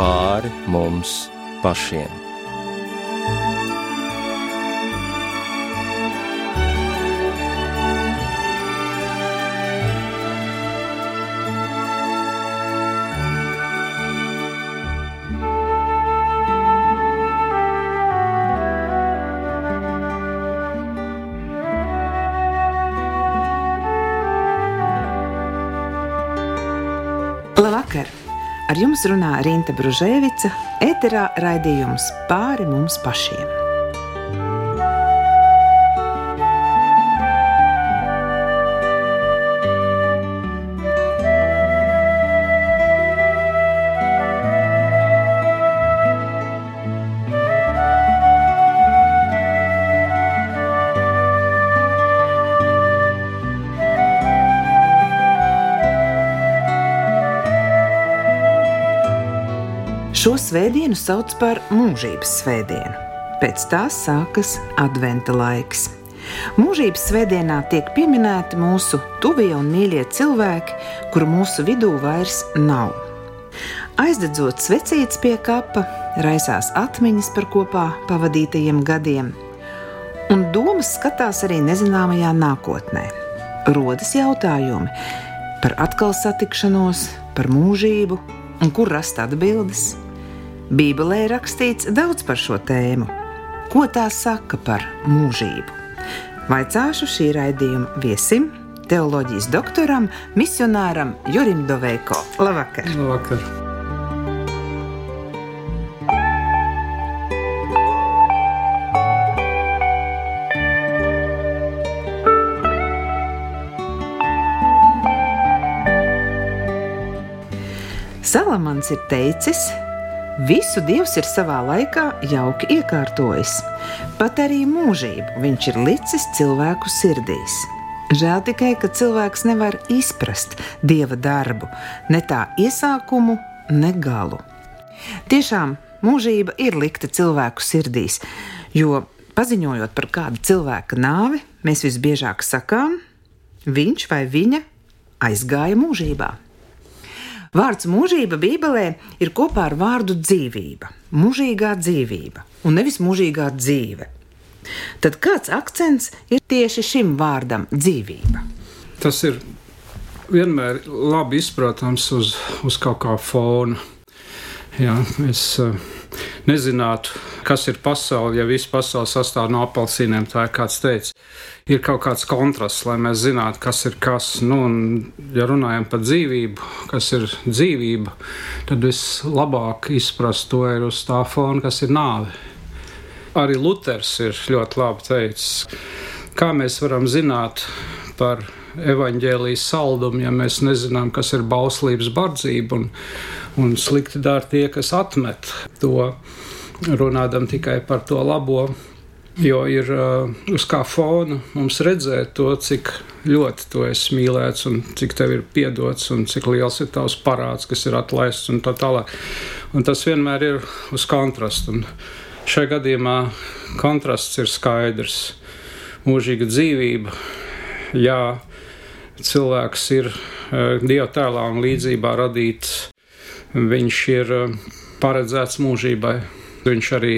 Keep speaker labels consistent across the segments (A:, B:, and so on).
A: pāri mums pašiem.
B: Ar jums runā Rīta Brunēvica, ēterā raidījums pāri mums pašiem. Svētdienu sauc par mūžības svētdienu. Pēc tās sākas adventa laiks. Mūžības svētdienā tiek pieminēti mūsu tuvie un mīļie cilvēki, kuru mūsu vidū vairs nav. Aizdedzot svecītes pie kapa, raisās atmiņas par kopā pavadītajiem gadiem, un domas skatās arī nezināmajā nākotnē. Rodas jautājumi par atkal satikšanos, par mūžību un kur rast atbildes. Bībelē rakstīts daudz par šo tēmu. Ko tā saka par mūžību? Vaicāšu šī raidījuma viesim, teoloģijas doktoram, misionāram Jurim Doveiko. Labvakar!
C: Labvakar.
B: Salamans ir teicis, visu Dievs ir savā laikā jauki iekārtojis. Pat arī mūžību viņš ir licis cilvēku sirdīs. Žēl tikai, ka cilvēks nevar izprast dieva darbu, ne tā iesākumu, ne galu. Tiešām mūžība ir likta cilvēku sirdīs, jo paziņojot par kādu cilvēka nāvi, mēs visbiežāk sakām, viņš vai viņa aizgāja mūžībā. Vārds mūžība Bībelē ir kopā ar vārdu dzīvība, mūžīgā dzīvība un nevis mūžīgā dzīve. Tad kāds akcents ir tieši šim vārdam dzīvība?
C: Tas ir vienmēr labi izprotams uz, uz kaut kā fona. Jā, es uh, nezinātu, kas ir pasaule, ja visa pasaule sastāv no apelsīniem. Tā ir kāds teicis, ir kaut kāds kontrasts, lai mēs zinātu, kas ir kas. Nu, un, ja runājam par dzīvību, kas ir dzīvība, tad vislabāk izprast to ir uz tā fona, kas ir nāve. Arī Luters ir ļoti labi teicis, kā mēs varam zināt par evaņģēlijas saldumu, ja mēs nezinām, kas ir bauslības bardzība un, un slikti dara tie, kas atmet to, runādam tikai par to labo. Jo ir uh, uz kā fona mums redzēt to, cik ļoti tu esi mīlēts, un cik tev ir piedots, un cik liels ir tavs parāds, kas ir atlaists, un tā tālāk. Un tas vienmēr ir uz kontrastu. Un šajā gadījumā kontrasts ir skaidrs. Mūžīga dzīvība, jā, cilvēks ir uh, dieva tēlā un līdzībā radīts. Viņš ir uh, paredzēts mūžībai. Viņš arī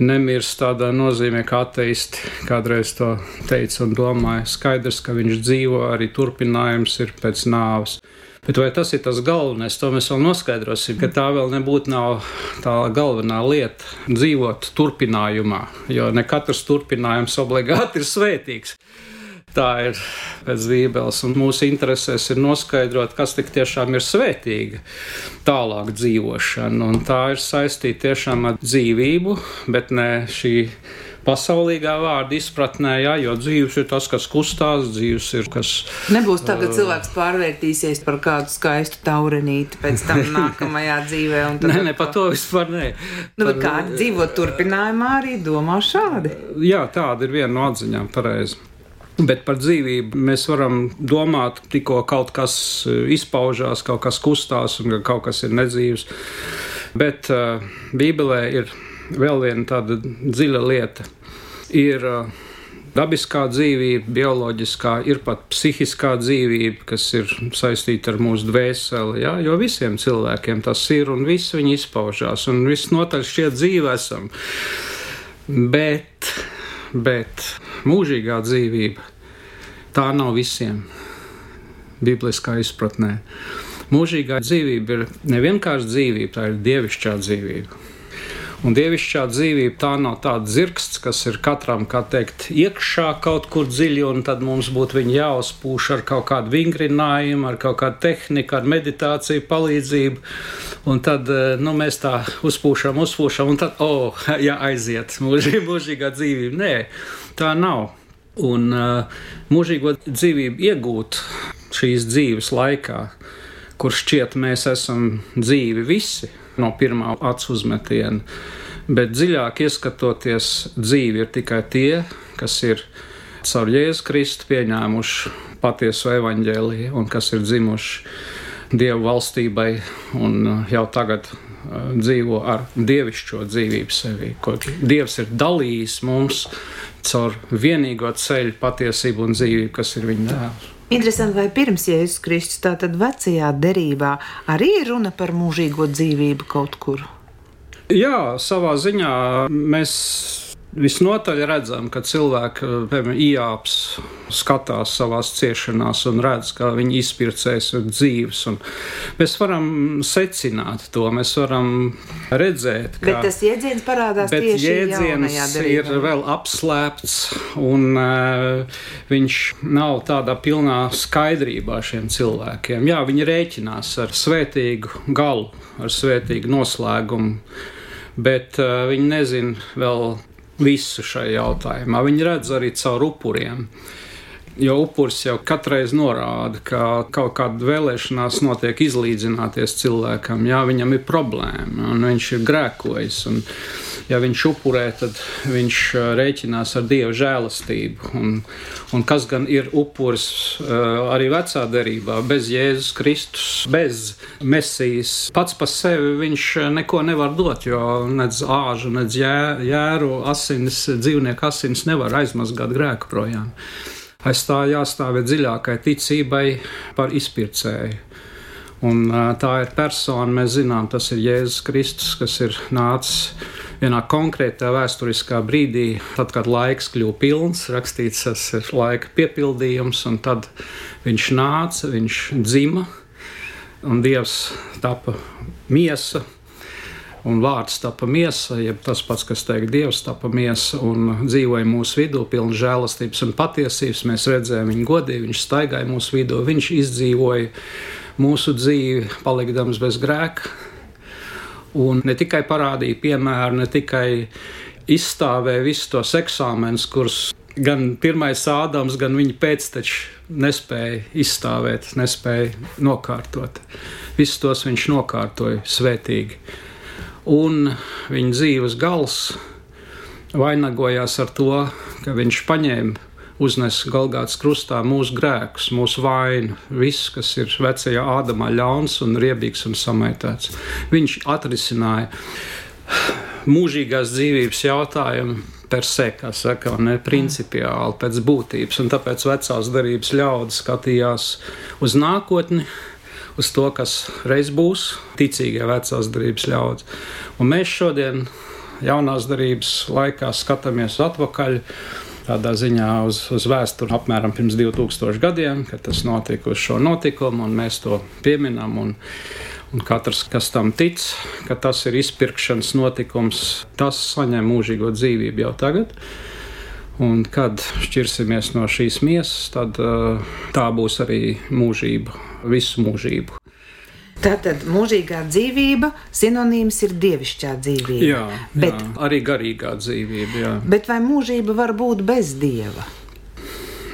C: nemirst tādā nozīmē, kā ateisti kādreiz to teica un domāja. Skaidrs, ka viņš dzīvo, arī turpinājums ir pēc nāves. Bet vai tas ir tas galvenais, to mēs vēl noskaidrosim, ka tā vēl nebūtu tā galvenā lieta - dzīvot turpinājumā, jo ne katrs turpinājums obligāti ir svētīgs. Tā ir pēc Bībeles, un mūsu interesēs ir noskaidrot, kas tik tiešām ir svētīga, tālāk dzīvošana. Un tā ir saistīta tiešām ar dzīvību, bet ne šī pasaulīgā vārda izpratnē, jā, jo dzīves ir tas, kas kustās, dzīves ir kas.
B: Nebūs tā, ka cilvēks pārvērtīsies par kādu skaistu taurenīti pēc tam nākamajā dzīvē.
C: Nē, ne, par to vispār nē.
B: Nu, par... Kāda dzīvot turpinājumā arī domā šādi?
C: Jā, tāda ir viena no atziņām pareizi. Bet par dzīvību mēs varam domāt, tikko kaut kas eh, izpaužās, kaut kas kustās un kaut kas ir nedzīvs. Bet uh, Bībelē ir vēl viena tāda dziļa lieta. Ir uh, dabiskā dzīvība, bioloģiskā, ir pat psihiskā dzīvība, kas ir saistīta ar mūsu dvēseli. Ja? Jo visiem cilvēkiem tas ir un viss viņi izpaužās, un viss notaļ šķiet dzīve esam. Bet, bet mūžīgā dzīvība tā nav visiem bibliskā izpratnē. Mūžīgā dzīvība ir nevienkārši dzīvība, tā ir dievišķā dzīvība. Un dievišķā dzīvība tā nav tāda zirgsts, kas ir katram, kā teikt, iekšā kaut kur dziļi, un tad mums būtu viņa jāuzpūš ar kaut kādu vingrinājumu, ar kaut kādu tehniku, ar meditāciju palīdzību. Un tad eh, nu, mēs tā uzpūšam, uzpūšam, un tad, oh, jā, aiziet, mūžī, mūžīgā dzīvība. Nē, tā nav. Un uh, mūžīgo dzīvību iegūt šīs dzīves laikā, kur šķiet mēs esam dzīvi visi no pirmā acu uzmetiena. Bet dziļāk ieskatoties, dzīve ir tikai tie, kas ir caur Jēzu Kristu pieņēmuši patieso evaņģēliju un kas ir dzimuši Dievu valstībai un uh, jau tagad uh, dzīvo ar dievišķo dzīvību sevī, ko Dievs ir dalījis mums caur vienīgo ceļu, patiesību un dzīvību, kas ir viņa dēls.
B: Interesanti, vai pirms Jēzus Kristus, tātad vecajā derībā, arī ir runa par mūžīgo dzīvību kaut kur?
C: Jā, savā ziņā mēs visnotaļ redzam, ka cilvēki piemēram, iāps, skatās savā ciešanās un redz, kā viņi izpircēs un dzīves. Un mēs varam secināt to, mēs varam redzēt,
B: ka bet tas jēdziens parādās
C: bet
B: tieši
C: jēdziens ir vēl apslēpts un uh, viņš nav tādā pilnā skaidrībā šiem cilvēkiem. Jā, viņi rēķinās ar svētīgu galu, ar svētīgu noslēgumu. Bet uh, viņi nezina vēl visu šajā jautājumā. Viņi redz arī caur upuriem. Jo upuris jau katreiz norāda, ka kaut kāda vēlēšanās notiek izlīdzināties cilvēkam, ja viņam ir problēma un viņš ir grēkojis. Un, ja viņš upurē, tad viņš rēķinās ar Dieva žēlastību. Un, un kas gan ir upuris arī vecā derībā, bez Jēzus Kristus, bez Mesijas, pats par sevi viņš neko nevar dot, jo nedz āžu, nedz jēru asinis, dzīvnieku asinis nevar aizmazgāt grēku projām. Aiz tā jāstāv dziļākai ticībai par izpircēju. Un, tā ir persona, mēs zinām, tas ir Jēzus Kristus, kas ir nācis vienā konkrētā vēsturiskā brīdī, tad, kad laiks kļuva pilns, rakstīts, tas ir laika piepildījums, un tad viņš nāca, viņš dzima, un Dievs tapa miesa. Un vārds tapa miesa, jeb tas pats, kas teikt, Dievs tapa miesa un dzīvoja mūsu vidū, pilns žēlastības un patiesības. Mēs redzējām viņu godīgi, viņš staigāja mūsu vidū, viņš izdzīvoja mūsu dzīvi, palikdams bez grēka, Un ne tikai parādīja piemēru, ne tikai izstāvēja visus tos eksāmenus, kurus gan pirmais Ādams, gan viņa pēcteči nespēja izstāvēt, nespēja nokārtot. Visus tos viņš nokārtoja svētīgi. Un viņa dzīves gals vainagojās ar to, ka viņš paņēma uznes Golgāts krustā mūsu grēkus, mūsu vainu, viss, kas ir vecajā ādamā ļauns un riebīgs un samaitāts. Viņš atrisināja mūžīgās dzīvības jautājumu per se, kā saka, ne principiāli pēc būtības, un tāpēc vecās darības ļaudis skatījās uz nākotni, uz to, kas reiz būs, ticīgie vecās darbības ļaudis. Un mēs šodien, jaunās darbības laikā, skatāmies atpakaļ tādā ziņā uz, uz vēsturi apmēram pirms 2000 gadiem, kad tas notika uz šo notikumu, un mēs to pieminam. Un, un katrs, kas tam tic, ka tas ir izpirkšanas notikums, tas saņem mūžīgo dzīvību jau tagad. Un kad šķirsimies no šīs miesas, tad tā būs arī mūžība, visu mūžību.
B: Tātad mūžīgā dzīvība sinonīms ir dievišķā dzīvība.
C: Jā, bet, jā, arī garīgā dzīvība. Jā.
B: Bet vai mūžība var būt bez dieva?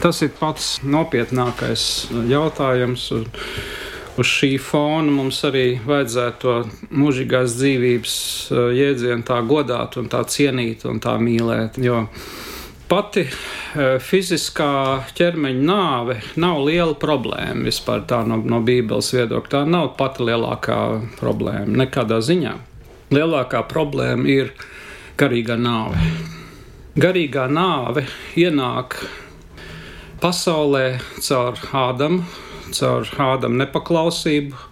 C: Tas ir pats nopietnākais jautājums. Un uz šī fona mums arī vajadzētu to mūžīgās dzīvības uh, jēdzienu tā godāt un tā cienīt un tā mīlēt. Jo pati e, fiziskā ķermeņa nāve nav liela problēma vispār no, no Bībeles viedokļa. Tā nav pati lielākā problēma nekādā ziņā. Lielākā problēma ir garīga nāve. Garīgā nāve ienāk pasaulē caur Ādamu, caur Ādama nepaklausību.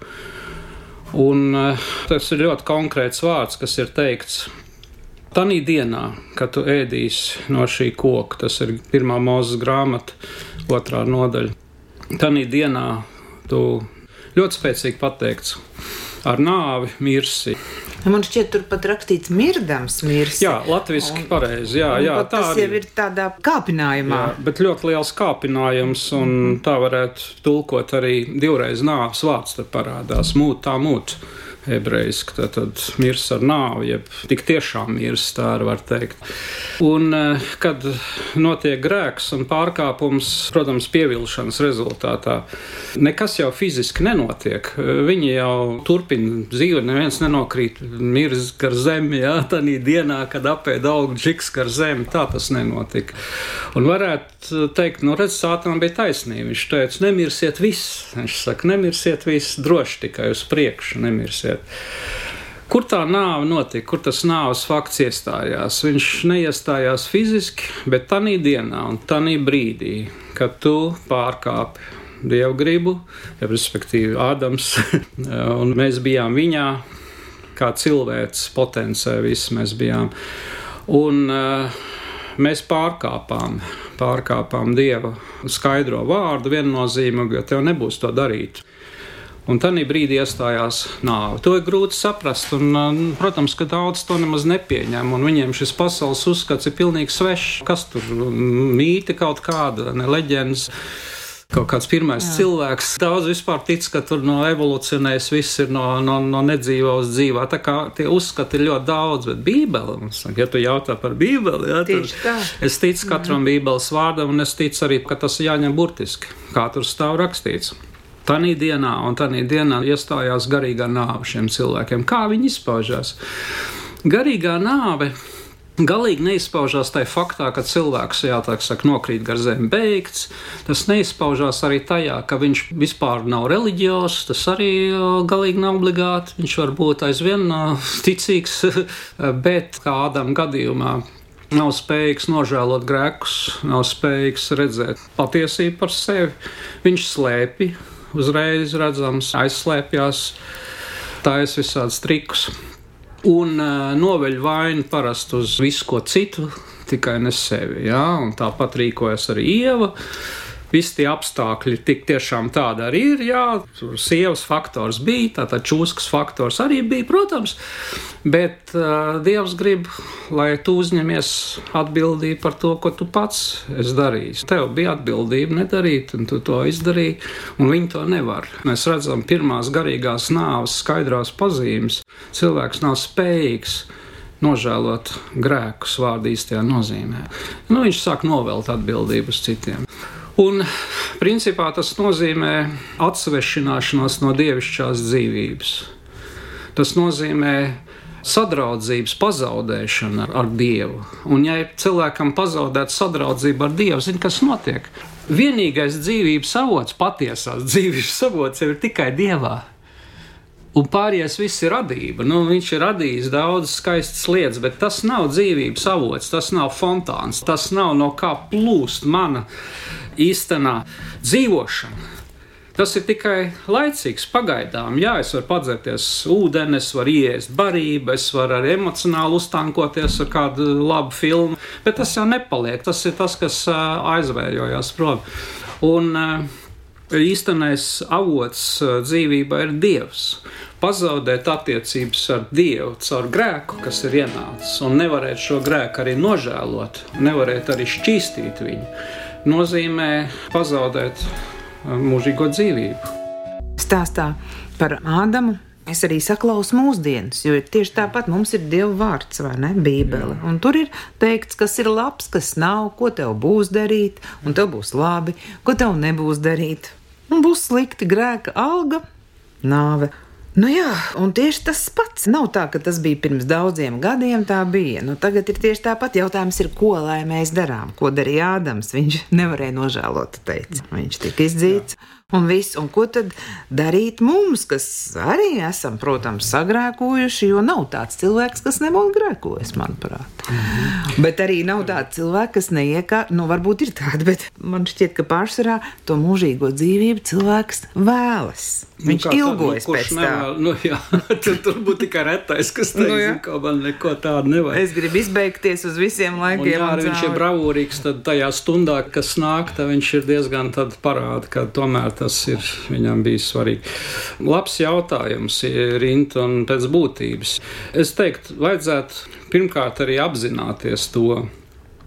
C: Un eh, tas ir ļoti konkrēts vārds, kas ir teikts. Tanī dienā, kad tu ēdīsi no šī koka, tas ir pirmā mūzes grāmata, otrā nodaļa. Tanī dienā tu ļoti spēcīgi pateikts, ar nāvi mirsi.
B: Man šķiet, tur pat rakstīts mirdams, mirsi.
C: Jā, latviešu pareizi. Jā, jā,
B: tā tas jau ir tādā kāpinājumā.
C: Jā, bet ļoti liels kāpinājums, un tā varētu tulkot arī divreiz nāves vārds te parādās. Mūt tā mūt ebrejiski, tad, tad mirs ar nāvi, jeb tik tiešām mirs, tā var teikt. Un, eh, kad notiek grēks un pārkāpums, protams, pievilšanas rezultātā, nekas jau fiziski nenotiek. Viņi jau turpina dzīvi, neviens nenokrīt mirs gar zemi, jā, tādā dienā, kad apēda augu džiks gar zemi, tā tas nenotika. Un varētu teikt, nu redz, sātam bija taisnība. Viņš teica, nemirsiet viss. Viņš saka, nemirsiet viss, droši tikai uz priekšu nemirsiet bet kur tā nāve notika, kur tas nāves fakts iestājās? Viņš neiestājās fiziski, bet tajā dienā un tajā brīdī, kad tu pārkāpi dievu gribu, ja, respektīvi Ādams, un mēs bijām viņā, kā cilvēks potenciāli, visi mēs bijām. Un, uh, mēs pārkāpām, pārkāpām Dieva skaidro vārdu, viennozīmīgi, ka tev nebūs to darīt. Un tajā brīdī iestājās nāve. To ir grūti saprast. Un, protams, ka daudz to nemaz nepieņem. Viņiem šis pasaules uzskats ir pilnīgi svešs. Kas tur mīti kaut kāda, ne leģendas kaut kāds pirmais Jā. cilvēks. Daudz vispār tic, ka tur no evolūcionēs viss ir no, no, no nedzīvā uz dzīvā. Tā kā tie uzskati ir ļoti daudz, bet Bībele, ja tu jautā par Bībeli, jā, tad es ticu katram Jā. Bībeles vārdam, un es ticu arī, ka tas jāņem burtiski, kā tur stāv rakstīts. Tanī dienā un tanī dienā iestājās garīgā nāve šiem cilvēkiem. Kā viņi izpaužās? Garīgā nāve galīgi neizpaužās tajā faktā, ka cilvēks jā, saka, nokrīt gar zemi beigts. Tas neizpaužās arī tajā, ka viņš vispār nav reliģijos, tas arī galīgi nav obligāti. Viņš var būt aizvien ticīgs, bet kādam gadījumā. Nav spējīgs nožēlot grēkus, nav spējīgs redzēt patiesību par sevi. Viņš slēpj uzreiz redzams, aizslēpjas, taisa visādus trikus. Un uh, noveļ vainu parasti uz visu ko citu, tikai ne sevi. Ja? Tāpat rīkojas arī Ieva. Visi tie apstākļi tik tiešām tādi arī ir. Jā, tur sievas faktors bija, tātad čūskas faktors arī bija, protams. Bet uh, Dievs grib, lai tu uzņemies atbildību par to, ko tu pats esi darījis. Tev bija atbildība nedarīt, un tu to izdarīji, un viņi to nevar. Mēs redzam pirmās garīgās nāves skaidrās pazīmes. Cilvēks nav spējīgs nožēlot grēkus vārdu īstajā nozīmē. Nu, viņš sāk novelt atbildību uz citiem. Un principā tas nozīmē atsvešināšanos no dievišķās dzīvības. Tas nozīmē sadraudzības pazaudēšana ar Dievu. Un, ja cilvēkam pazaudēta sadraudzība ar Dievu, zina, kas notiek? Vienīgais dzīvības avots, patiesās dzīvības avots ir tikai Dievā. Un pārējais viss ir radība. Nu, viņš ir radījis daudz skaistas lietas, bet tas nav dzīvības avots, tas nav fontāns, tas nav no kā plūst mana īstenā dzīvošana. Tas ir tikai laicīgs, pagaidām. Jā, es varu padzerties ūdeni, es varu iest barību, es varu arī emocionāli uztankoties ar kādu labu filmu, bet tas jau nepaliek. Tas ir tas, kas aizvējojās prom. Un īstenais avots dzīvībā ir Dievs. Pazaudēt attiecības ar Dievu caur grēku, kas ir ienācis, un nevarēt šo grēku arī nožēlot, nevarēt arī šķīstīt viņu nozīmē pazaudēt uh, mūžīgo dzīvību.
B: Stāstā par Ādamu. Es arī saklausu mūsdienas, jo tieši tāpat mums ir Dieva vārds, vai ne? Bībele. Un tur ir teikts, kas ir labs, kas nav, ko tev būs darīt, un tev būs labi, ko tev nebūs darīt. Un būs slikti grēka alga, nāve. Nu jā, un tieši tas pats. Nav tā, ka tas bija pirms daudziem gadiem, tā bija. Nu, tagad ir tieši tāpat. Jautājums ir, ko lai mēs darām? Ko darīja Ādams? Viņš nevarēja nožēlot, teica. Viņš tika izdzīts. Jā. Un viss, un ko tad darīt mums, kas arī esam, protams, sagrēkojuši, jo nav tāds cilvēks, kas nebūtu grēkojis, manuprāt. Mm -hmm. Bet arī nav tāds cilvēks, kas neiekā, nu, varbūt ir tādi, bet man šķiet, ka pārsvarā to mūžīgo dzīvību cilvēks vēlas.
C: Nu,
B: Viņš nu, ilgojas
C: tad, nu,
B: pēc
C: nevēl, tā. Nu, jā, tad tur būtu tikai retais, kas teiks, nu, ka man neko tādu nevajag.
B: Es gribu izbeigties uz visiem laikiem. Un,
C: jā, viņš ir bravūrīgs, tad tajā stundā, kas nāk, tad viņš ir diezgan parāda, ka tomēr tas ir viņam bijis svarīgi. Labs jautājums Rīta un pēc būtības. Es teiktu, vajadzētu pirmkārt arī apzināties to.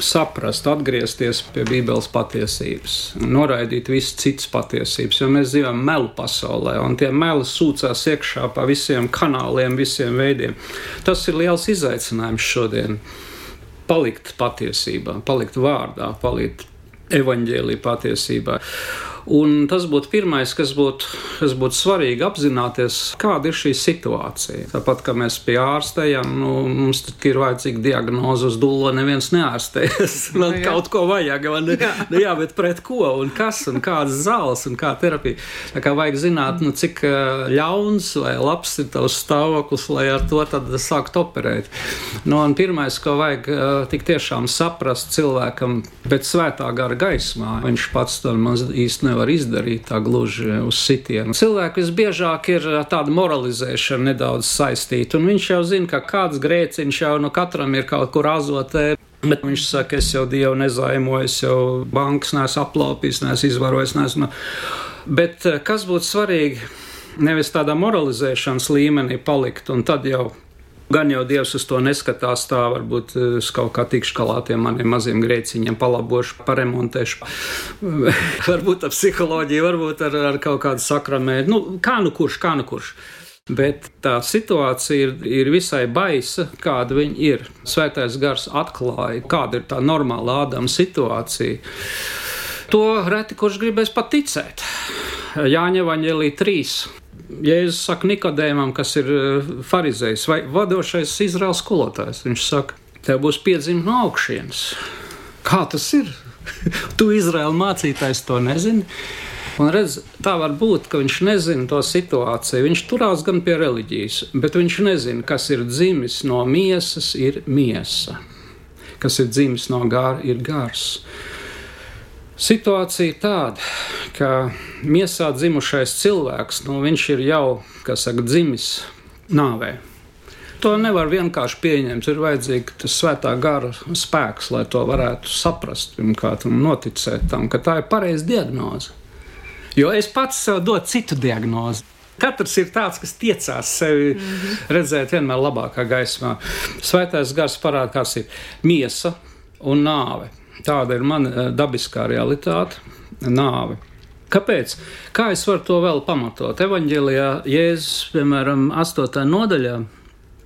C: Saprast, atgriezties pie Bībeles patiesības, noraidīt visas citas patiesības, jo mēs dzīvojam melu pasaulē, un tie meli sūcās iekšā pa visiem kanāliem, visiem veidiem. Tas ir liels izaicinājums šodien. Palikt patiesībā, palikt vārdā, palikt evaņģēlī patiesībā. Un tas būtu pirmais, kas būtu, kas būtu svarīgi apzināties, kāda ir šī situācija. Tāpat kā mēs pie ārstējam, nu, mums ir vajadzīga diagnoze uz dūlo, neviens neārstējas. Man nu, kaut ko vajag, man jā. Nu, jā, bet pret ko un kas un kādas zāles un kā terapija. Tā kā vajag zināt, nu, cik ļauns vai labs ir tavs stāvoklis, lai ar to tad sākt operēt. Nu, un pirmais, ko vajag tik tiešām saprast cilvēkam pēc svētā gara gaismā, viņš pats maz īsti nevar izdarīt tā gluži uz sitienu. Cilvēku visbiežāk ir tāda moralizēšana nedaudz saistīta, un viņš jau zina, ka kāds grēciņš jau no katram ir kaut kur azotē. Bet viņš saka, es jau Dievu nezaimoju, es jau bankas neesmu aplaupījis, neesmu izvarojis. Neesmu. Bet kas būtu svarīgi? Nevis tādā moralizēšanas līmenī palikt, un tad jau Gan jau Dievs uz to neskatās, tā varbūt eh, es kaut kā tikšu galā tiem maniem maziem grēciņiem, palabošu, paremontēšu. varbūt ar psiholoģiju, varbūt ar, ar kaut kādu sakramē. Nu, kā nu kurš, kā nu kurš. Bet tā situācija ir, ir visai baisa, kāda viņa ir. Svētais gars atklāja, kāda ir tā normāla Ādama situācija. To reti kurš gribēs paticēt. Jāņa Vaņģelī 3. Jēzus saka Nikodēmam, kas ir eh, farizējs vai vadošais Izraels skolotājs. Viņš saka, tev būs piedzimt no augšienes. Kā tas ir? tu Izraēla mācītājs to nezini. Un redz, tā var būt, ka viņš nezina to situāciju. Viņš turās gan pie reliģijas, bet viņš nezina, kas ir dzimis no miesas, ir miesa. Kas ir dzimis no gāra, ir gars. Situācija tāda, ka miesā dzimušais cilvēks, nu, viņš ir jau, kas saka, dzimis nāvē. To nevar vienkārši pieņemt. Ir vajadzīgs tas svētā gara spēks, lai to varētu saprast pirmkārt un noticēt tam, ka tā ir pareiza diagnoze. Jo es pats sev dodu citu diagnozi. Katrs ir tāds, kas tiecās sevi mm -hmm. redzēt vienmēr labākā gaismā. Svētais gars parāda, kas ir miesa un nāve. Tāda ir mana eh, dabiskā realitāte - nāve. Kāpēc? Kā es varu to vēl pamatot? Evanģēlijā Jēzus, piemēram, 8. nodaļā,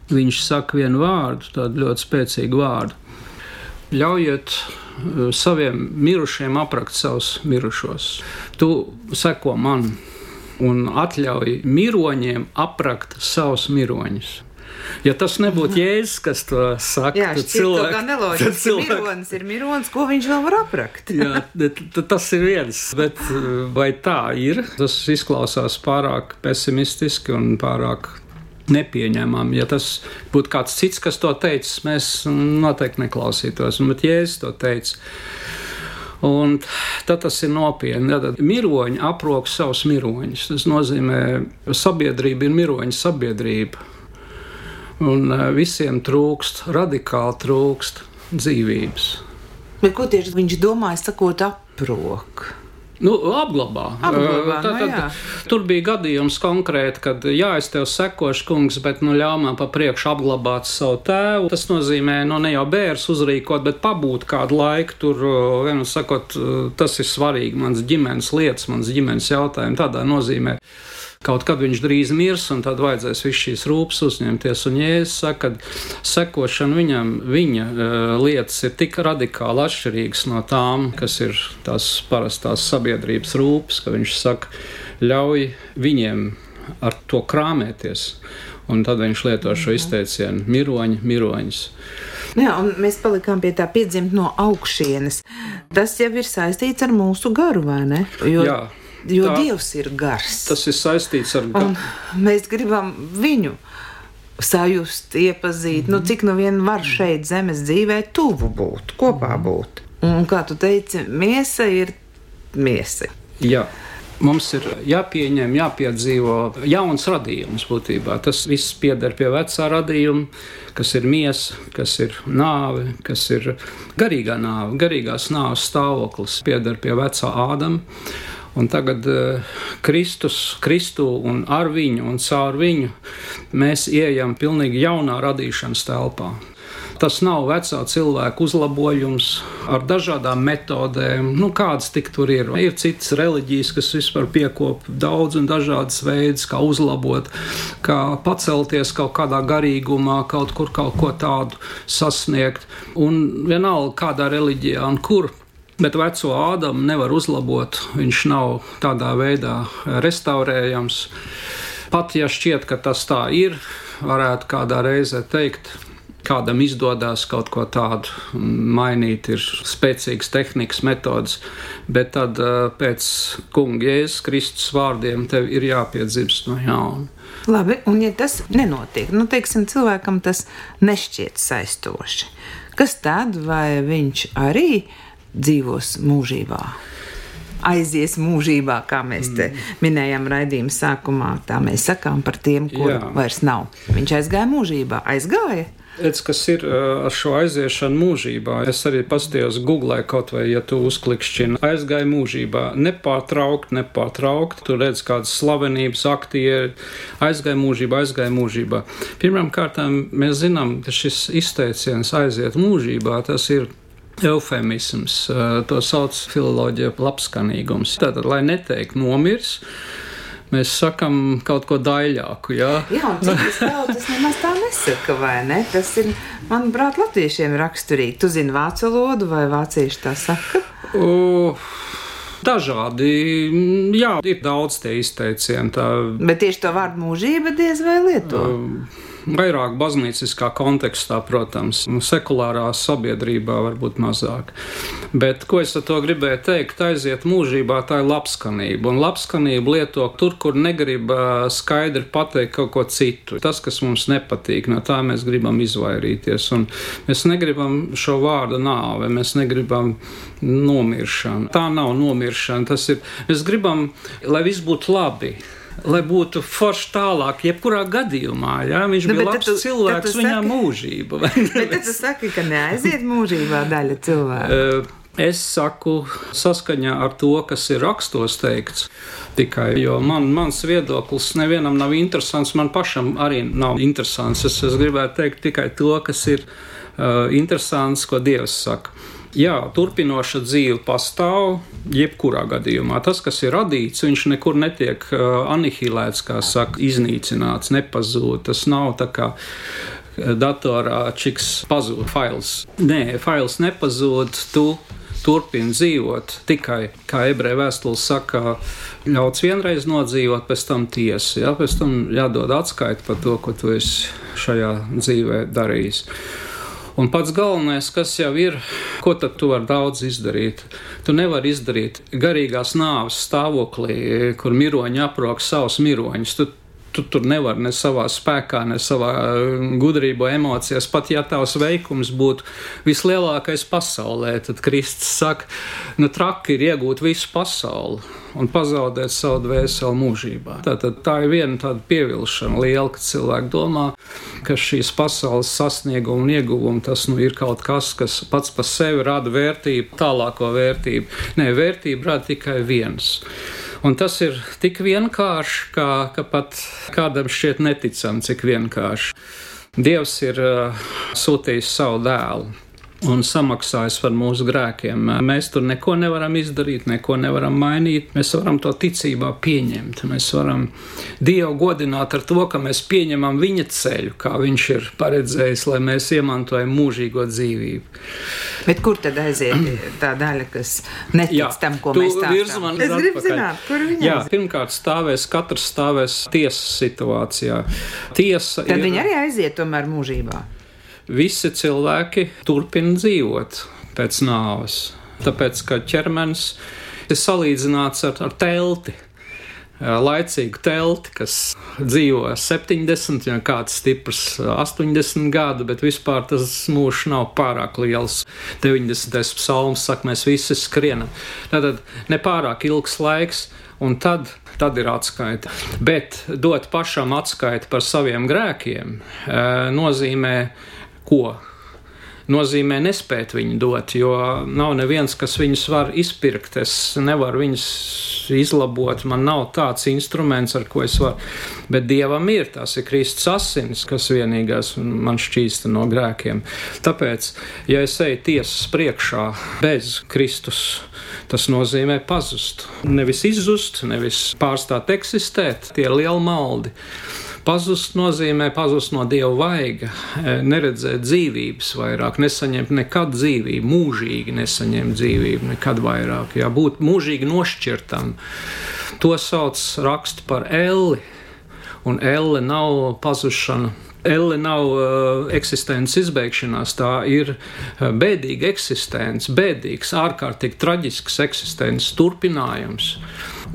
C: viņš saka vienu vārdu, tādu ļoti spēcīgu vārdu. Ļaujiet eh, saviem mirušiem aprakt savus mirušos. Tu seko man un atļauj miroņiem aprakt savus miroņus. Ja tas nebūtu Jēzus, kas to saka,
B: Jā, tad cilvēks ir cilvēks. Mironis ir mironis, ko viņš vēl var aprakt.
C: Jā, tas ir viens, bet vai tā ir? Tas izklausās pārāk pesimistiski un pārāk nepieņemami. Ja tas būtu kāds cits, kas to teica, mēs noteikti neklausītos. Bet Jēzus to teica. Un tad tas ir nopietni. Tad miroņi aprok savus miroņus. Tas nozīmē, ka sabiedrība ir miroņa sabiedrība un eh, visiem trūkst, radikāli trūkst dzīvības.
B: Bet ko tieši viņš domāja, sakot, aprok?
C: Nu, apglabā.
B: apglabā tad,
C: nu, tad, tur bija gadījums konkrēti, kad jā, es tev sekošu, kungs, bet nu, ļauj man pa priekšu apglabāt savu tēvu. Tas nozīmē, nu, ne jau bērns uzrīkot, bet pabūt kādu laiku tur. Vienu sakot, tas ir svarīgi, mans ģimenes lietas, mans ģimenes jautājumi. Tādā nozīmē. Kaut kad viņš drīz mirs, un tad vajadzēs visu šīs rūpes uzņemties. Un Jēzus saka, ka sekošana viņam, viņa uh, lietas ir tik radikāli atšķirīgas no tām, kas ir tās parastās sabiedrības rūpes, ka viņš saka, ļauj viņiem ar to krāmēties. Un tad viņš lieto šo izteicienu: miroņi, miroņus.
B: Jā, un mēs palikām pie tā piedzimt no augšienes. Tas jau ir saistīts ar mūsu garu, vai ne?
C: Jo... Jā
B: jo
C: Tā-
B: Dievs ir gars.
C: Tas ir saistīts ar
B: Un mēs gribam viņu sajust, iepazīt, nu, cik nu vien var šeit zemes dzīvē tuvu būt, kopā būt. Un kā tu teici, miesa ir miesa.
C: Jā. Mums ir jāpieņem, jāpiedzīvo jauns radījums būtībā. Tas viss pieder pie vecā radījuma, kas ir miesa, kas ir nāve, kas ir garīgā nāve, garīgās nāves stāvoklis, pieder pie vecā ādama. Un tagad uh, Kristus, Kristu un ar viņu un caur viņu mēs ieejam pilnīgi jaunā radīšanas telpā. Tas nav vecā cilvēka uzlabojums ar dažādām metodēm, nu, kādas tik tur ir. Ir citas reliģijas, kas vispār piekop daudz un dažādas veidus, kā uzlabot, kā pacelties kaut kādā garīgumā, kaut kur kaut ko tādu sasniegt. Un vienalga, kādā reliģijā un kur. Bet veco Ādamu nevar uzlabot. Viņš nav tādā veidā restaurējams. Pat ja šķiet, ka tas tā ir, varētu kādā reizē teikt, kādam izdodas kaut ko tādu mainīt, ir spēcīgas tehnikas, metodas, bet tad uh, pēc kunga Jēzus Kristus vārdiem tev ir jāpiedzimst no jauna.
B: Labi, un ja tas nenotiek, nu, teiksim, cilvēkam tas nešķiet saistoši, kas tad, vai viņš arī dzīvos mūžībā? Aizies mūžībā, kā mēs te minējām raidījuma sākumā. Tā mēs sakām par tiem, kuriem vairs nav. Viņš aizgāja mūžībā, aizgāja.
C: Redz, kas ir uh, ar šo aiziešanu mūžībā. Es arī paskatījos Google, kaut vai, ja tu uzklikšķini, aizgāja mūžībā. Nepārtraukt, nepārtraukt. Tur redz kādas slavenības, aktieri, aizgāja mūžībā, aizgāja mūžībā. Pirmkārt, mēs zinām, ka šis izteiciens aiziet mūžībā, tas ir eufemisms. Uh, To sauc filoloģija labskanīgums. Tātad, lai neteikt nomirs. Mēs sakām kaut ko daļāku. Jā?
B: Jā, tautas nemaz tā nesaka, vai ne? Tas ir, manuprāt, latviešiem raksturīgi. Tu zini vācu valodu, vai vācieši tā saka?
C: O, Dažādi, jā, ir daudz tie izteicieni. Tā
B: Bet tieši to vārdu mūžība diez vai lieto.
C: Vairāk baznīciskā kontekstā, protams, sekulārā sabiedrībā varbūt mazāk. Bet ko es ar to gribēju teikt? Aiziet mūžībā, tā ir labskanība. Un labskanība lieto tur, kur negrib skaidri pateikt kaut ko citu. Tas, kas mums nepatīk, no tā mēs gribam izvairīties. Un mēs negribam šo vārdu nāve, mēs negribam nomiršanu. Tā nav nomiršana. Tas ir, mēs gribam, lai viss būtu labi. Lai būtu forši tālāk, jebkurā gadījumā. Jā, viņš
B: Nu,
C: bija labs
B: tu-
C: cilvēks,
B: tu
C: viņam
B: saki-
C: mūžība.
B: Bet tad tu saki, ka neaiziet mūžībā daļa cilvēku.
C: Eh, Es saku, saskaņā ar to, kas ir rakstos teikts, tikai jo man, mans viedoklis nevienam nav interesants, man pašam arī nav interesants. Es, es gribētu teikt tikai to, kas ir uh, interesants, ko Dievs saka. Jā, turpinoša dzīve pastāv jebkurā gadījumā. Tas, kas ir radīts, viņš nekur netiek uh, anihilēts, kā saka, iznīcināts, nepazūd. Tas nav tā kā datorā čiks pazūd fails. Nē, fails nepazūd, tu turpini dzīvot tikai, kā ebreju vēstules saka, ļauts vienreiz nodzīvot, pēc tam tiesa. Ja? Pēc tam jādod atskaiti par to, ko tu esi šajā dzīvē darījis. Un pats galvenais, kas jau ir, ko tad tu vari daudz izdarīt? Tu nevari izdarīt garīgās nāves stāvoklī, kur miroņi aprok savus miroņus. Tu, tu tur nevari ne savā spēkā, ne savā uh, gudrībā, emocijās. Pat ja tavs veikums būtu vislielākais pasaulē, tad Kristus saka, nu traki ir iegūt visu pasauli un pazaudēt savu dvēseli mūžībā. Tātad tā ir viena tāda pievilšana liela, ka cilvēki domā, ka šīs pasaules sasnieguma un ieguvuma tas nu, ir kaut kas, kas pats par sevi rada vērtību, tālāko vērtību. Nē, vērtību rada tikai viens. Un tas ir tik vienkārši, kā, ka pat kādam šķiet neticami, cik vienkārši. Dievs ir uh, sūtījis savu dēlu un samaksājis par mūsu grēkiem. Mēs tur neko nevaram izdarīt, neko nevaram mainīt. Mēs varam to ticībā pieņemt. Mēs varam Dievu godināt ar to, ka mēs pieņemam viņa ceļu, kā viņš ir paredzējis, lai mēs iemantojam mūžīgo dzīvību.
B: Bet kur tad aiziet tā daļa, kas netic
C: Jā,
B: tam, ko mēs stāstām? Es gribu
C: atpakaļ.
B: zināt, kur
C: Jā,
B: aiziet.
C: pirmkārt, stāvēs, katrs stāvēs tiesas situācijā. Tiesa
B: Tad
C: ir,
B: viņi arī aiziet tomēr mūžībā.
C: Visi cilvēki turpina dzīvot pēc nāves. Tāpēc, ka ķermenis ir salīdzināts ar, ar telti laicīgu telti, kas dzīvo 70, ja kāds stiprs 80 gadu, bet vispār tas mūžs nav pārāk liels. 90. psalms saka, mēs visi skrienam. Tātad ne pārāk ilgs laiks, un tad, tad ir atskaita. Bet dot pašam atskaiti par saviem grēkiem nozīmē ko? nozīmē nespēt viņu dot, jo nav neviens, kas viņus var izpirkt. Es nevaru viņus izlabot, man nav tāds instruments, ar ko es varu. Bet dievam ir tas ir Kristus asins, kas vienīgais man šķīsta no grēkiem. Tāpēc, ja es eju tiesas priekšā bez Kristus, tas nozīmē pazust. Nevis izzust, nevis pārstāt eksistēt, tie ir lieli maldi. Pazust nozīmē pazust no dieva vaiga, e, neredzēt dzīvības vairāk, nesaņemt nekad dzīvību, mūžīgi nesaņemt dzīvību, nekad vairāk, jā, būt mūžīgi nošķirtam. To sauc rakstu par elli, un elle nav pazušana Elle nav uh, eksistences izbeigšanās, tā ir uh, bēdīga eksistence, bēdīgs, ārkārtīgi traģisks eksistences turpinājums.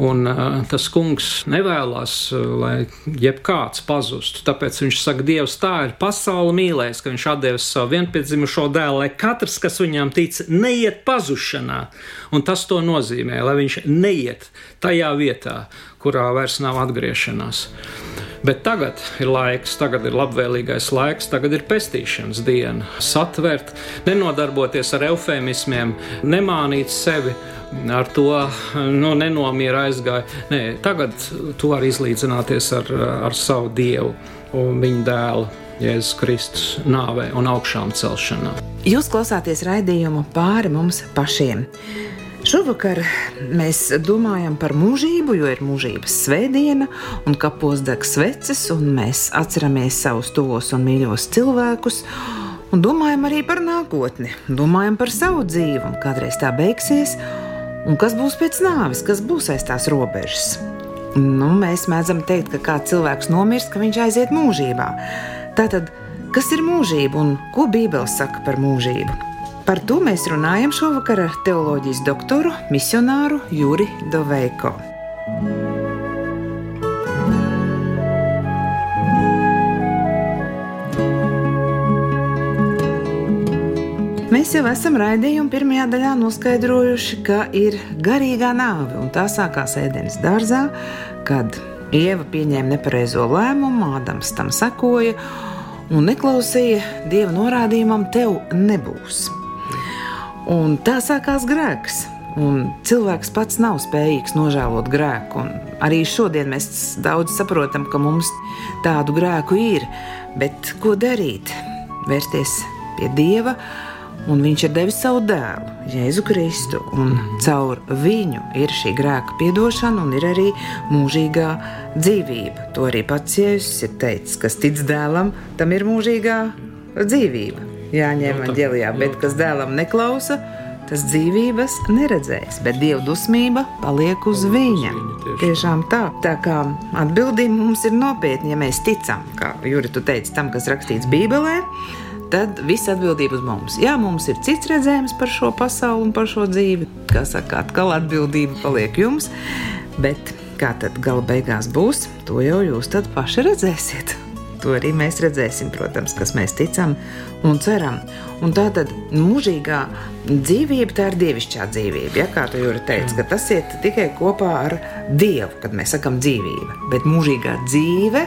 C: Un tas kungs nevēlas, lai jebkāds pazustu. Tāpēc viņš saka, Dievs tā ir pasaule mīlēs, ka viņš atdevis savu vienpiedzimušo dēlu, lai katrs, kas viņam tic, neiet pazušanā. Un tas to nozīmē, lai viņš neiet tajā vietā, kurā vairs nav atgriešanās. Bet tagad ir laiks, tagad ir labvēlīgais laiks, tagad ir pestīšanas diena. Satvert, nenodarboties ar eufēmismiem, nemānīt sevi ar to, nu, nenomieru aizgāja. Nē, tagad tu vari izlīdzināties ar, ar savu dievu un viņa dēlu. Jēzus Kristus nāvē un augšām celšanā.
B: Jūs klausāties raidījumu pāri mums pašiem. Šovakar mēs domājam par mūžību, jo ir mūžības svētdiena, un kapos deg sveces, un mēs atceramies savus tuvos un mīļos cilvēkus, un domājam arī par nākotni, domājam par savu dzīvi, un kādreiz tā beigsies, un kas būs pēc nāves, kas būs aiz tās robežas. Nu, mēs mēdzam teikt, ka kāds cilvēks nomirst, ka viņš aiziet mūžībā. Tātad, kas ir mūžība un ko Bībele saka par mūžību? Par to mēs runājam šovakar ar teoloģijas doktoru, misionāru Juri Doveiko. Mēs jau esam raidījuma pirmajā daļā noskaidrojuši, ka ir garīgā nāve, un tā sākās ēdienas dārzā, kad Ieva pieņēma nepareizo lēmumu, Ādams tam sekoja un neklausīja dieva norādījumam, tev nebūs. Un tā sākās grēks. Un cilvēks pats nav spējīgs nožēlot grēku. Un arī šodien mēs daudz saprotam, ka mums tādu grēku ir. Bet ko darīt? Vērsties pie Dieva, un Viņš ir devis savu dēlu, Jēzu Kristu. Un caur viņu ir šī grēka atdošana un ir arī mūžīgā dzīvība. To arī pats Jēzus ir teicis, kas tic dēlam, tam ir mūžīgā dzīvība jāņem ģelijā, bet kas dēlam neklausa, tas dzīvības neredzēs, bet dieva dusmība paliek uz viņa. Tiešām tā. Tā kā atbildība mums ir nopietna, ja mēs ticam, kā Juri, tu teici, tam, kas rakstīts Bībelē. Tad viss atbildība uz mums. Jā, mums ir cits redzējums par šo pasauli un par šo dzīvi. Kā saka, atkal atbildība paliek jums. Bet kā tad gala beigās būs, to jau jūs paši redzēsiet. To arī mēs redzēsim, protams, kas mēs ticam un ceram. Un tā tad mūžīgā dzīvība, tā ir dievišķā dzīvība. Ja, kā tu jau teici, ka tas iet tikai kopā ar Dievu, kad mēs sakam dzīvība. Bet mūžīgā dzīve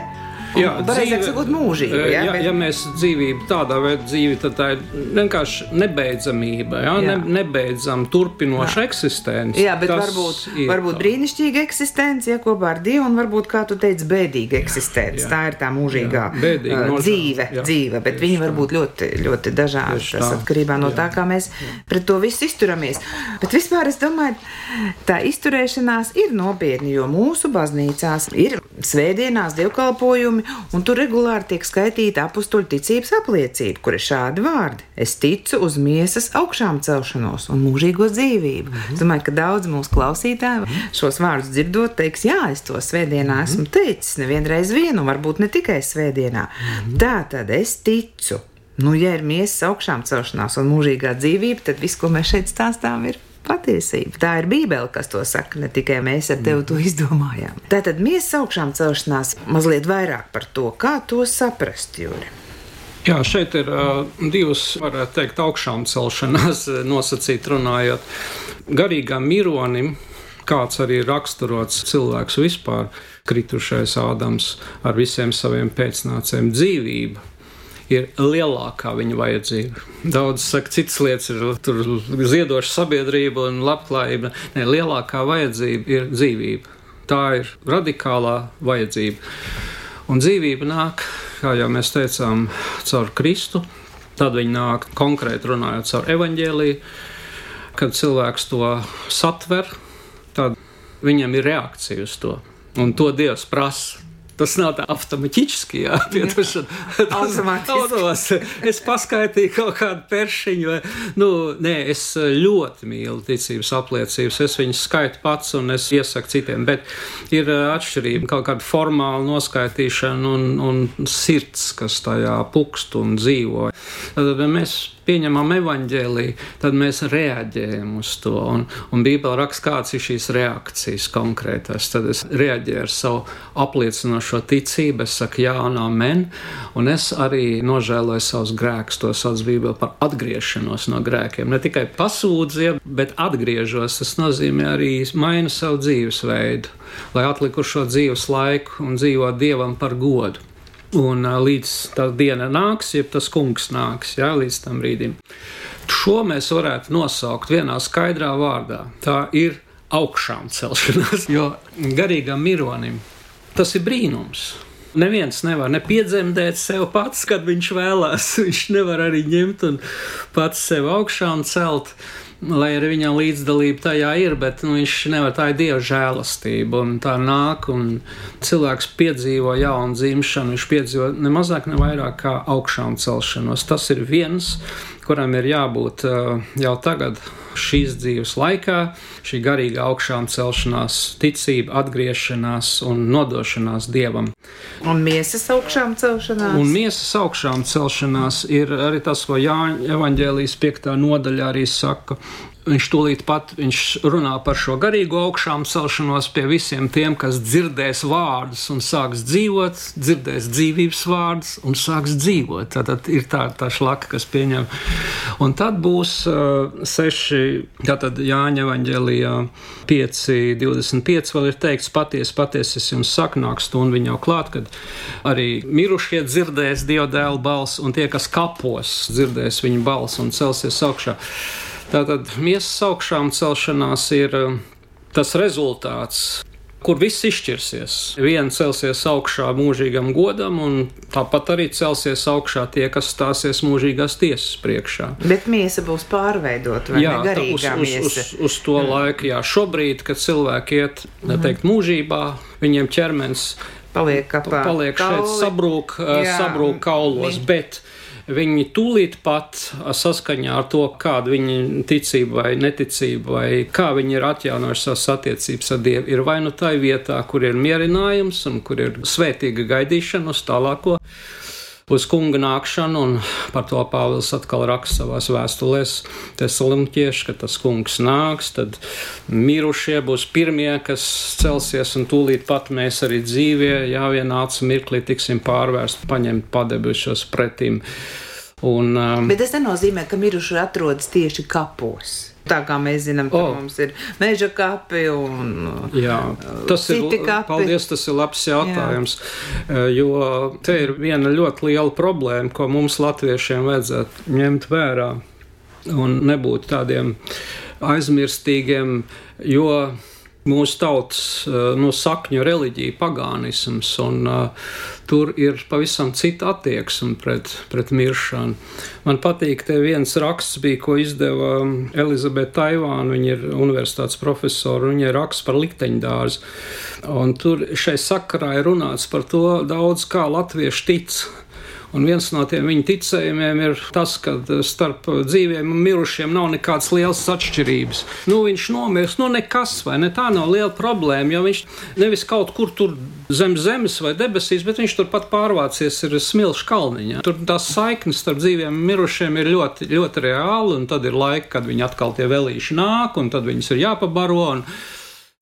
B: Jā, pareizāk sakot, mūžība.
C: Ja, ja, bet... ja mēs dzīvību tādā veidā dzīvi, tad tā ir vienkārši nebeidzamība, ja? ne, nebeidzama turpinoša jā. eksistence.
B: Jā, bet varbūt, varbūt brīnišķīga eksistence, ja kopā ar Dievu, un varbūt, kā tu teici, bēdīga eksistence. Jā, jā. Tā ir tā mūžīgā jā, bēdīga, uh, dzīve, jā, dzīve, bet viņi var būt ļoti, ļoti dažādi. Tas atkarībā no jā. tā, kā mēs jā. pret to visu izturamies. Bet vispār es domāju, tā izturēšanās ir nopietna, jo mūsu baznīcās ir svētdienās dievkalpojumi, un tur regulāri tiek skaitīta apakstuļu ticības apliecība, kur ir šādi vārdi: Es ticu uz miesas augšām celšanos un mūžīgo dzīvību. Mm -hmm. Es domāju, ka daudz mūsu klausītāju šos vārdus dzirdot, teiks, jā, es to svētdienā mm -hmm. esmu teicis nevienreiz vienu, varbūt ne tikai svētdienā. Mm -hmm. Tā tad es ticu. Nu, ja ir miesas augšām celšanās un mūžīgā dzīvība, tad viss, ko mēs šeit stāstām, ir patiesība. Tā ir Bībele, kas to saka, ne tikai mēs ar tevi to izdomājām. Tātad miesas augšām celšanās mazliet vairāk par to, kā to saprast, Jūri.
C: Jā, šeit ir uh, divas, varētu teikt, augšām celšanās nosacīt runājot. Garīgam mironim, kāds arī raksturots cilvēks vispār, kritušais Ādams ar visiem saviem pēcnācējiem dzīvību ir lielākā viņa vajadzība. Daudz saka, citas lietas ir ziedoša sabiedrība un labklājība. Nē, lielākā vajadzība ir dzīvība. Tā ir radikālā vajadzība. Un dzīvība nāk, kā jau mēs teicām, caur Kristu. Tad viņi nāk konkrēti runājot caur evaņģēlīju. Kad cilvēks to satver, tad viņam ir reakcija uz to. Un to Dievs prasa. Tas nav tā automātiski, jā, pietušana.
B: Automātiski.
C: es paskaitīju kaut kādu peršiņu, vai, nu, nē, es ļoti mīlu ticības apliecības, es viņus skaitu pats un es iesaku citiem, bet ir atšķirība, kaut kāda formāla noskaitīšana un, un sirds, kas tajā pukst un dzīvo. Mēs pieņemam evaņģēlīju, tad mēs reaģējam uz to. Un, un Bībelē raksta, kādas ir šīs reakcijas konkrētās. Tad es reaģēju ar savu apliecinošo ticību, es saku, jā, un amen. Un es arī nožēloju savus grēkus, to sauc Bībelē par atgriešanos no grēkiem. Ne tikai pasūdziet, bet atgriežos. Tas nozīmē arī mainu savu dzīvesveidu, lai atlikušo dzīves laiku un dzīvot Dievam par godu. Un līdz tā diena nāks, jeb tas kungs nāks, jā, līdz tam brīdim. Šo mēs varētu nosaukt vienā skaidrā vārdā. Tā ir augšām celšanās, jo garīgam mironim tas ir brīnums. Neviens nevar ne piedzemdēt sev pats, kad viņš vēlās. Viņš nevar arī ņemt un pats sev augšām celt lai arī viņam līdzdalība tajā ir, bet nu, viņš nevar tā ir dieva žēlastība. Un tā nāk, un cilvēks piedzīvo jaunu dzimšanu, viņš piedzīvo ne mazāk, ne vairāk kā augšām celšanos. Tas ir viens, kuram ir jābūt uh, jau tagad šīs dzīves laikā, šī garīga augšām celšanās, ticība, atgriešanās un nodošanās dievam.
B: Un miesas augšām celšanās?
C: Un miesas augšām celšanās ir arī tas, ko Jāņa evaņģēlijas 5. nodaļā arī saka, Viņš tūlīt pat viņš runā par šo garīgo augšām celšanos pie visiem tiem, kas dzirdēs vārdus un sāks dzīvot, dzirdēs dzīvības vārdus un sāks dzīvot. Tad ir tā, tā šlaka, kas pieņem. Un tad būs uh, seši, tātad Jāņa evaņģēlijā 5, 25 vēl ir teikts patiesi, patiesi es jums saku, nāk stunda viņa jau klāt, kad arī mirušie dzirdēs Dieva dēla balsi un tie, kas kapos, dzirdēs viņa balsi un celsies augšā. Tātad miesas augšām celšanās ir um, tas rezultāts, kur viss izšķirsies. Viena celsies augšā mūžīgam godam, un tāpat arī celsies augšā tie, kas stāsies mūžīgās tiesas priekšā.
B: Bet miesa būs pārveidota vai jā, ne
C: uz, uz, uz, uz to mm. laiku, jā, šobrīd, kad cilvēki iet, mm. mūžībā, viņiem ķermenis
B: paliek,
C: paliek šeit sabrūk, jā. sabrūk kaulos, bet viņi tūlīt pat saskaņā ar to, kāda viņa ticība vai neticība, vai kā viņi ir atjaunojuši savas attiecības ar Dievu, ir vai nu tā vietā, kur ir mierinājums un kur ir svētīga gaidīšana uz tālāko uz kunga nākšanu, un par to Pāvils atkal raksta savās vēstulēs, Thessaloniķieši, ka tas kungs nāks, tad mirušie būs pirmie, kas celsies, un tūlīt pat mēs arī dzīvie, jā, vienāds mirklī tiksim pārvērst, paņemt padebušos pretim. Un, um,
B: Bet tas nenozīmē, ka mirušie atrodas tieši kapos. Tā kā mēs zinām, ka oh. mums ir meža kapi un
C: Jā, tas ir
B: kapi.
C: Paldies, tas ir labs jautājums. Jā. Jo te ir viena ļoti liela problēma, ko mums latviešiem vajadzētu ņemt vērā un nebūt tādiem aizmirstīgiem, jo mūsu tautas no sakņu reliģija, pagānisms, un uh, tur ir pavisam cita attieksme pret, pret miršanu. Man patīk, te viens raksts bija, ko izdeva Elizabete Taivāna, viņa ir universitātes profesora, viņa ir raksts par likteņdārzu, un tur šai sakarā ir runāts par to daudz, kā latvieši tic Un viens no tiem viņa ticējumiem ir tas, ka starp dzīviem un mirušiem nav nekādas lielas atšķirības. Nu, viņš nomirst, nu nekas, vai ne? Tā nav liela problēma, jo viņš nevis kaut kur tur zem zemes vai debesīs, bet viņš turpat pārvācies ir smilšu kalniņā. Tur tās saiknes starp dzīviem un mirušiem ir ļoti, ļoti reāli, un tad ir laika, kad viņi atkal tie vēlīši nāk, un tad viņus ir jāpabaro. Un,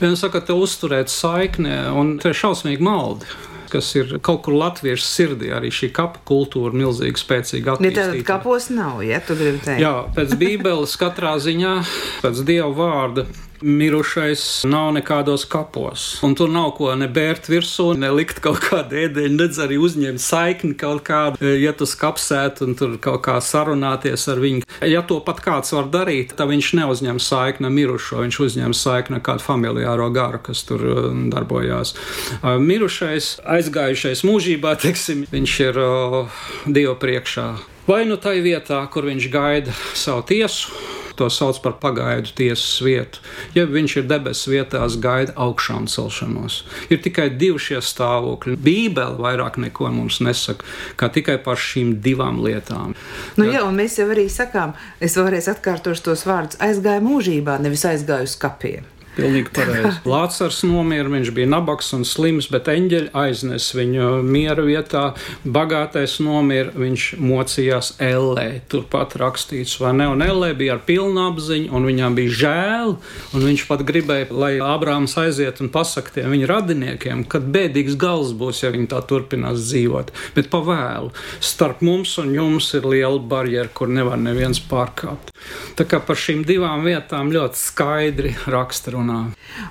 C: Viens saka, te uzturēt saikni, un te ir šausmīgi maldi kas ir kaut kur latviešu sirdī, arī šī kapa kultūra milzīgi spēcīga.
B: Ja tātad kapos nav, ja tu gribi teikt?
C: Jā, pēc bībeles katrā ziņā, pēc dieva vārda mirušais nav nekādos kapos. Un tur nav ko ne bērt virsū, ne likt kaut kādu ēdeņu, nedz arī uzņemt saikni kaut kādu, ja tu skapsēt un tur kaut kā sarunāties ar viņu. Ja to pat kāds var darīt, tad viņš neuzņem saikni mirušo, viņš uzņem saikni kādu familiāro garu, kas tur um, darbojās. Uh, mirušais, aizgājušais mūžībā, teiksim, viņš ir uh, Dievu priekšā. Vai nu tai vietā, kur viņš gaida savu tiesu, to sauc par pagaidu tiesas vietu, ja viņš ir debesu vietās, gaida augšām celšanos. Ir tikai divi šie stāvokļi. Bībele vairāk neko mums nesaka, kā tikai par šīm divām lietām.
B: Nu, jā, un mēs jau arī sakām, es vēlreiz atkārtošu tos vārdus, aizgāju mūžībā, nevis aizgāju uz kapiem.
C: Pilnīgi pareizi. Lācars nomira, viņš bija nabaks un slims, bet eņģeļi aiznes viņu miera vietā. Bagātais nomira, viņš mocījās Ellē. Turpat rakstīts, vai ne? Un Ellē bija ar pilnu apziņu, un viņām bija žēl, un viņš pat gribēja, lai Ābrāms aiziet un pasaka tiem viņa radiniekiem, kad bēdīgs gals būs, ja viņi tā turpinās dzīvot. Bet pavēlu, starp mums un jums ir liela barjera, kur nevar neviens pārkāpt. Tā kā par šīm divām vietām ļoti skaidri raksta runā.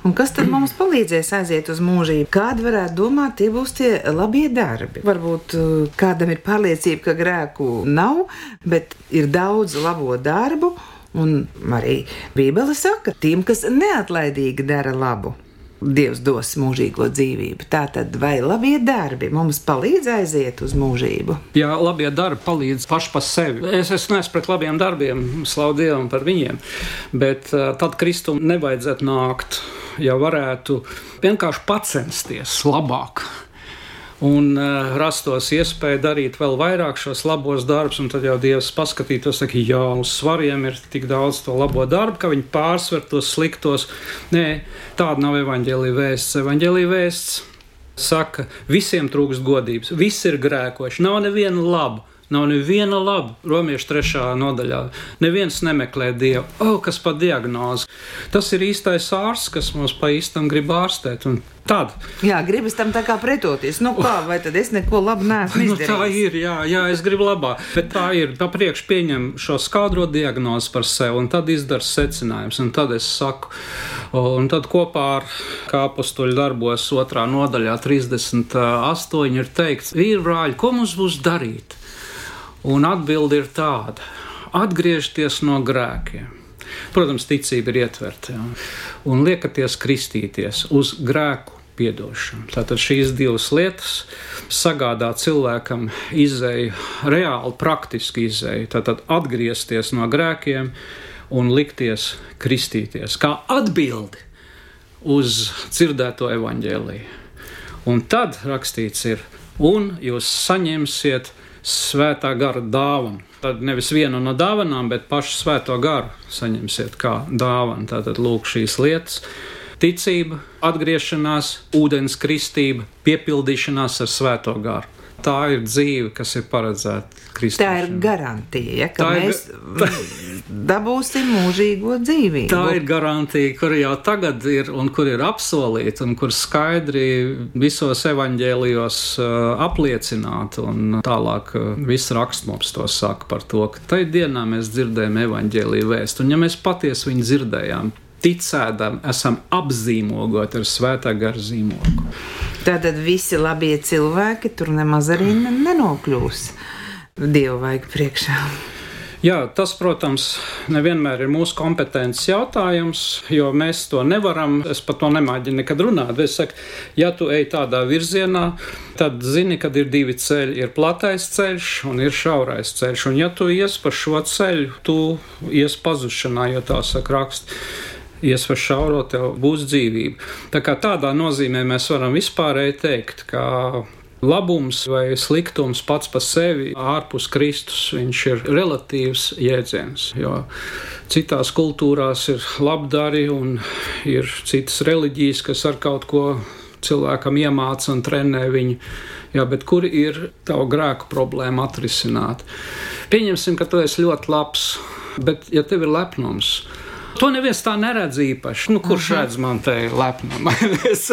B: Un kas tad mums palīdzēs aiziet uz mūžību? Kādi varētu domāt, tie būs tie labie darbi? Varbūt uh, kādam ir pārliecība, ka grēku nav, bet ir daudz labo darbu. Un arī Bībele saka, tiem, kas neatlaidīgi dara labu, Dievs dos mūžīgo dzīvību. Tātad, vai labie darbi mums palīdz aiziet uz mūžību?
C: Jā, labie darbi palīdz paši par sevi. Es, es neesmu pret labiem darbiem, slavu Dievam par viņiem, bet tad Kristum nevajadzētu nākt, ja varētu vienkārši pacensties labāk un uh, rastos iespēja darīt vēl vairāk šos labos darbus, un tad jau Dievs paskatītos, ka jā, uz svariem ir tik daudz to labo darbu, ka viņi pārsver tos sliktos. Nē, tāda nav evaņģēlīja vēsts. Evaņģēlīja vēsts saka, visiem trūkst godības, visi ir grēkoši, nav neviena laba. Nav neviena laba. Romiešu trešā nodaļā. Neviens nemeklē dievu. O, oh, kas pa diagnozi. Tas ir īstais ārsts, kas mums pa īstam grib ārstēt. Un tad.
B: Jā, gribas tam tā kā pretoties. Nu, kā, vai tad es neko labu neesmu izdarījis?
C: Nu, tā ir, jā, jā, es gribu labā. Bet tā ir. Papriekš pieņem šo skaudro diagnozi par sevi un tad izdara secinājums. Un tad es saku, un tad kopā ar kāpustuļu darbos otrā nodaļā 38 ir teikts, vīri brāļi, ko mums būs darīt? Un atbilde ir tāda: atgriezties no grēkiem. Protams, ticība ir ietverta ja? un liekaties kristīties uz grēku piedošanu. Tātad šīs divas lietas sagādā cilvēkam izēju, reāli praktiski izēju. Tātad atgriezties no grēkiem un likties kristīties kā atbildi uz dzirdēto evaņģēlīju. Un tad rakstīts ir, un jūs saņemsiet svētā gara dāvana. Tad nevis vienu no dāvanām, bet pašu svēto garu saņemsiet kā dāvanu. Tātad lūk šīs lietas. Ticība, atgriešanās, ūdens kristība, piepildīšanās ar svēto garu tā ir dzīve, kas ir paredzēta Kristus.
B: Tā ir garantija, ja, ka tā mēs ir, tā, dabūsim mūžīgo dzīvību.
C: Tā ir garantija, kur jau tagad ir un kur ir apsolīta un kur skaidri visos evaņģēlijos uh, apliecināta. Un tālāk uh, viss raksts mums to saka par to, ka tajā dienā mēs dzirdējām evaņģēlīju vēstu. Un ja mēs patiesi viņu dzirdējām, ticēdam, esam apzīmogoti ar svētā gara zīmogu.
B: Tātad visi labie cilvēki tur nemaz arī nenokļūs dievu vajag priekšā.
C: Jā, tas, protams, nevienmēr ir mūsu kompetences jautājums, jo mēs to nevaram. Es par to nemāģinu nekad runāt. Es saku, ja tu ej tādā virzienā, tad zini, ka ir divi ceļi. Ir platais ceļš un ir šaurais ceļš. Un ja tu ies pa šo ceļu, tu ies pazušanā, jo tā saka raksts iesver šauro, tev būs dzīvība. Tā kā tādā nozīmē mēs varam vispārēji teikt, ka labums vai sliktums pats par sevi ārpus Kristus, ir relatīvs jēdziens. Jo citās kultūrās ir labdari un ir citas reliģijas, kas ar kaut ko cilvēkam iemāca un trenē viņu. Jā, bet kur ir tava grēku problēma atrisināt? Pieņemsim, ka tu esi ļoti labs, bet ja tev ir lepnums, To neviens tā neredz īpaši. Nu, kurš Aha. redz man te lepnumu?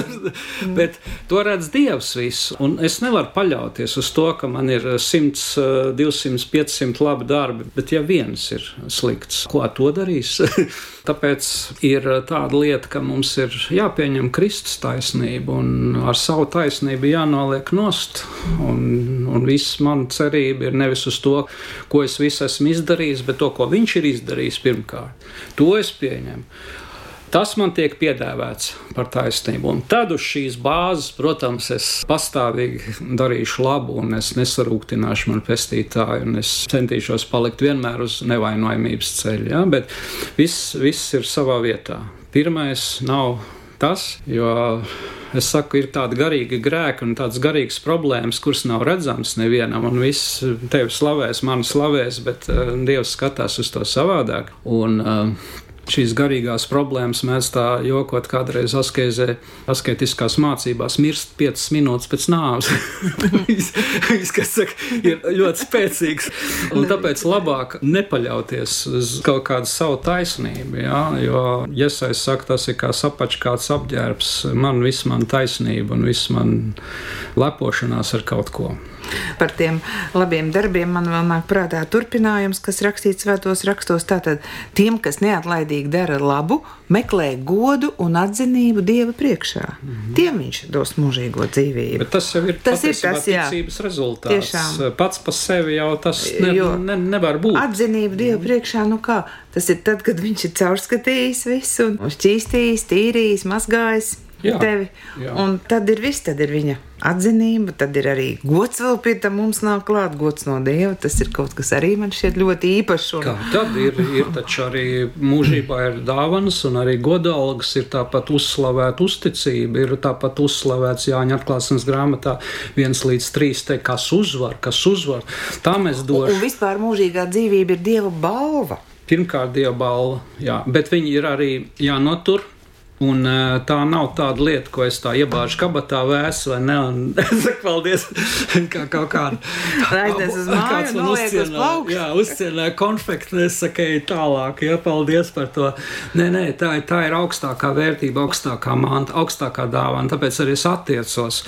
C: Bet to redz Dievs visu. Un es nevaru paļauties uz to, ka man ir 100, 200, 500 labi darbi. Bet ja viens ir slikts, ko to darīs? Tāpēc ir tāda lieta, ka mums ir jāpieņem Kristus taisnība un ar savu taisnību jānoliek nost. Un, un viss man cerība ir nevis uz to, ko es visu esmu izdarījis, bet to, ko viņš ir izdarījis pirmkārt. To es es pieņemu. Tas man tiek piedāvāts par taisnību. Un tad uz šīs bāzes, protams, es pastāvīgi darīšu labu, un es nesarūktināšu manu pestītāju, un es centīšos palikt vienmēr uz nevainojamības ceļa. Ja? Bet viss, viss ir savā vietā. Pirmais nav tas, jo es saku, ir tāda garīga grēka un tādas garīgas problēmas, kuras nav redzamas nevienam, un viss tevi slavēs, mani slavēs, bet uh, Dievs skatās uz to savādāk. Un, uh, šīs garīgās problēmas mēs tā jokot kādreiz askezē, asketiskās mācībās mirst 5 minūtes pēc nāves. Viņš, kas saka, ir ļoti spēcīgs. Un tāpēc labāk nepaļauties uz kaut kādu savu taisnību, jā, jo, ja es saku, tas ir kā sapačkāts apģērbs, man viss man taisnība un viss man lepošanās ar kaut ko.
B: Par tiem labiem darbiem man vēl nāk prātā turpinājums, kas rakstīts svētos rakstos. Tātad tiem, kas neatlaidīgi dara labu, meklē godu un atzinību Dieva priekšā. Mm -hmm. Tiem viņš dos mūžīgo dzīvību.
C: Bet tas jau ir tas, ir tas jā. rezultāts. Tiešām. Pats par sevi jau tas ne, jo ne, nevar būt.
B: Atzinību Dieva mm -hmm. priekšā, nu kā? Tas ir tad, kad viņš ir caurskatījis visu un šķīstījis, tīrījis, mazgājis jā, tevi. Jā. Un tad ir viss, tad ir viņa atzinība, tad ir arī gods vēl pie tam mums nāk klāt, gods no Dieva. Tas ir kaut kas arī man šķiet ļoti īpašs. Un...
C: Kā, tad ir, ir taču arī mūžībā ir dāvanas, un arī godalgas ir tāpat uzslavēta uzticība, ir tāpat uzslavēts Jāņa atklāsmes grāmatā viens līdz trīs te, kas uzvar, kas uzvar. Tā mēs dosim.
B: Un, un vispār mūžīgā dzīvība ir Dieva balva.
C: Pirmkārt, Dieva balva, jā, bet viņi ir arī jānotur Un, tā nav tāda lieta, ko es tā iebāžu kabatā, vēsu vai ne. Es saku, paldies, kā kaut kāda.
B: Aiznes uz māju, man uzcienā,
C: jā, uzcienā konfekti, es saku, ej tālāk, jā, paldies par to. Nē, nē, tā, tā ir augstākā vērtība, augstākā manta, augstākā dāvana, tāpēc arī es attiecos.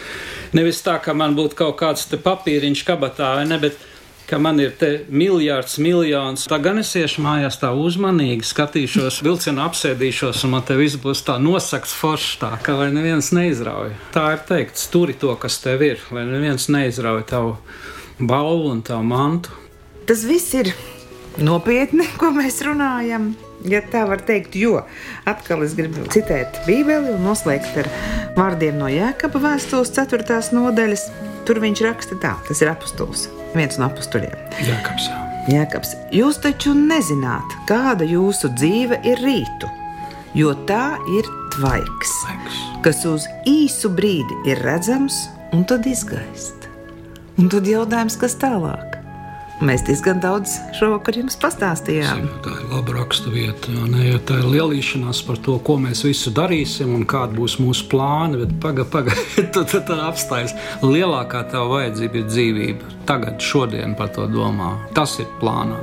C: Nevis tā, ka man būtu kaut kāds papīriņš kabatā, vai ne, bet ka man ir te miljards, miljons. Tā gan es iešu mājās tā uzmanīgi, skatīšos, vilcienu apsēdīšos, un man te viss būs tā nosakts foršs, tā ka lai neviens neizrauj. Tā ir teikt, sturi to, kas tev ir, lai neviens neizrauj tavu balvu un tavu mantu.
B: Tas viss ir nopietni, ko mēs runājam. Ja tā var teikt, jo atkal es gribu citēt Bībeli un noslēgt ar vārdiem no Jēkaba vēstules 4. nodaļas. Tur viņš raksta tā, tas ir apustulis viens no apstuļiem.
C: Jēkabs, jā.
B: Jēkabs, jūs taču nezināt, kāda jūsu dzīve ir rītu, jo tā ir tvaiks, Tvaiks. kas uz īsu brīdi ir redzams un tad izgaist. Un tad jautājums, kas tālāk? Mēs diezgan daudz šovakar jums pastāstījām.
C: Tā ir laba raksturvieta. Ja tā ir lielīšanās par to, ko mēs visu darīsim un kāda būs mūsu plāni. Bet pagaidi, pagaidi, tad, tad, tad apstājas. Lielākā tā vajadzība ir dzīvība. Tagad, šodien par to domā. Tas ir plānā.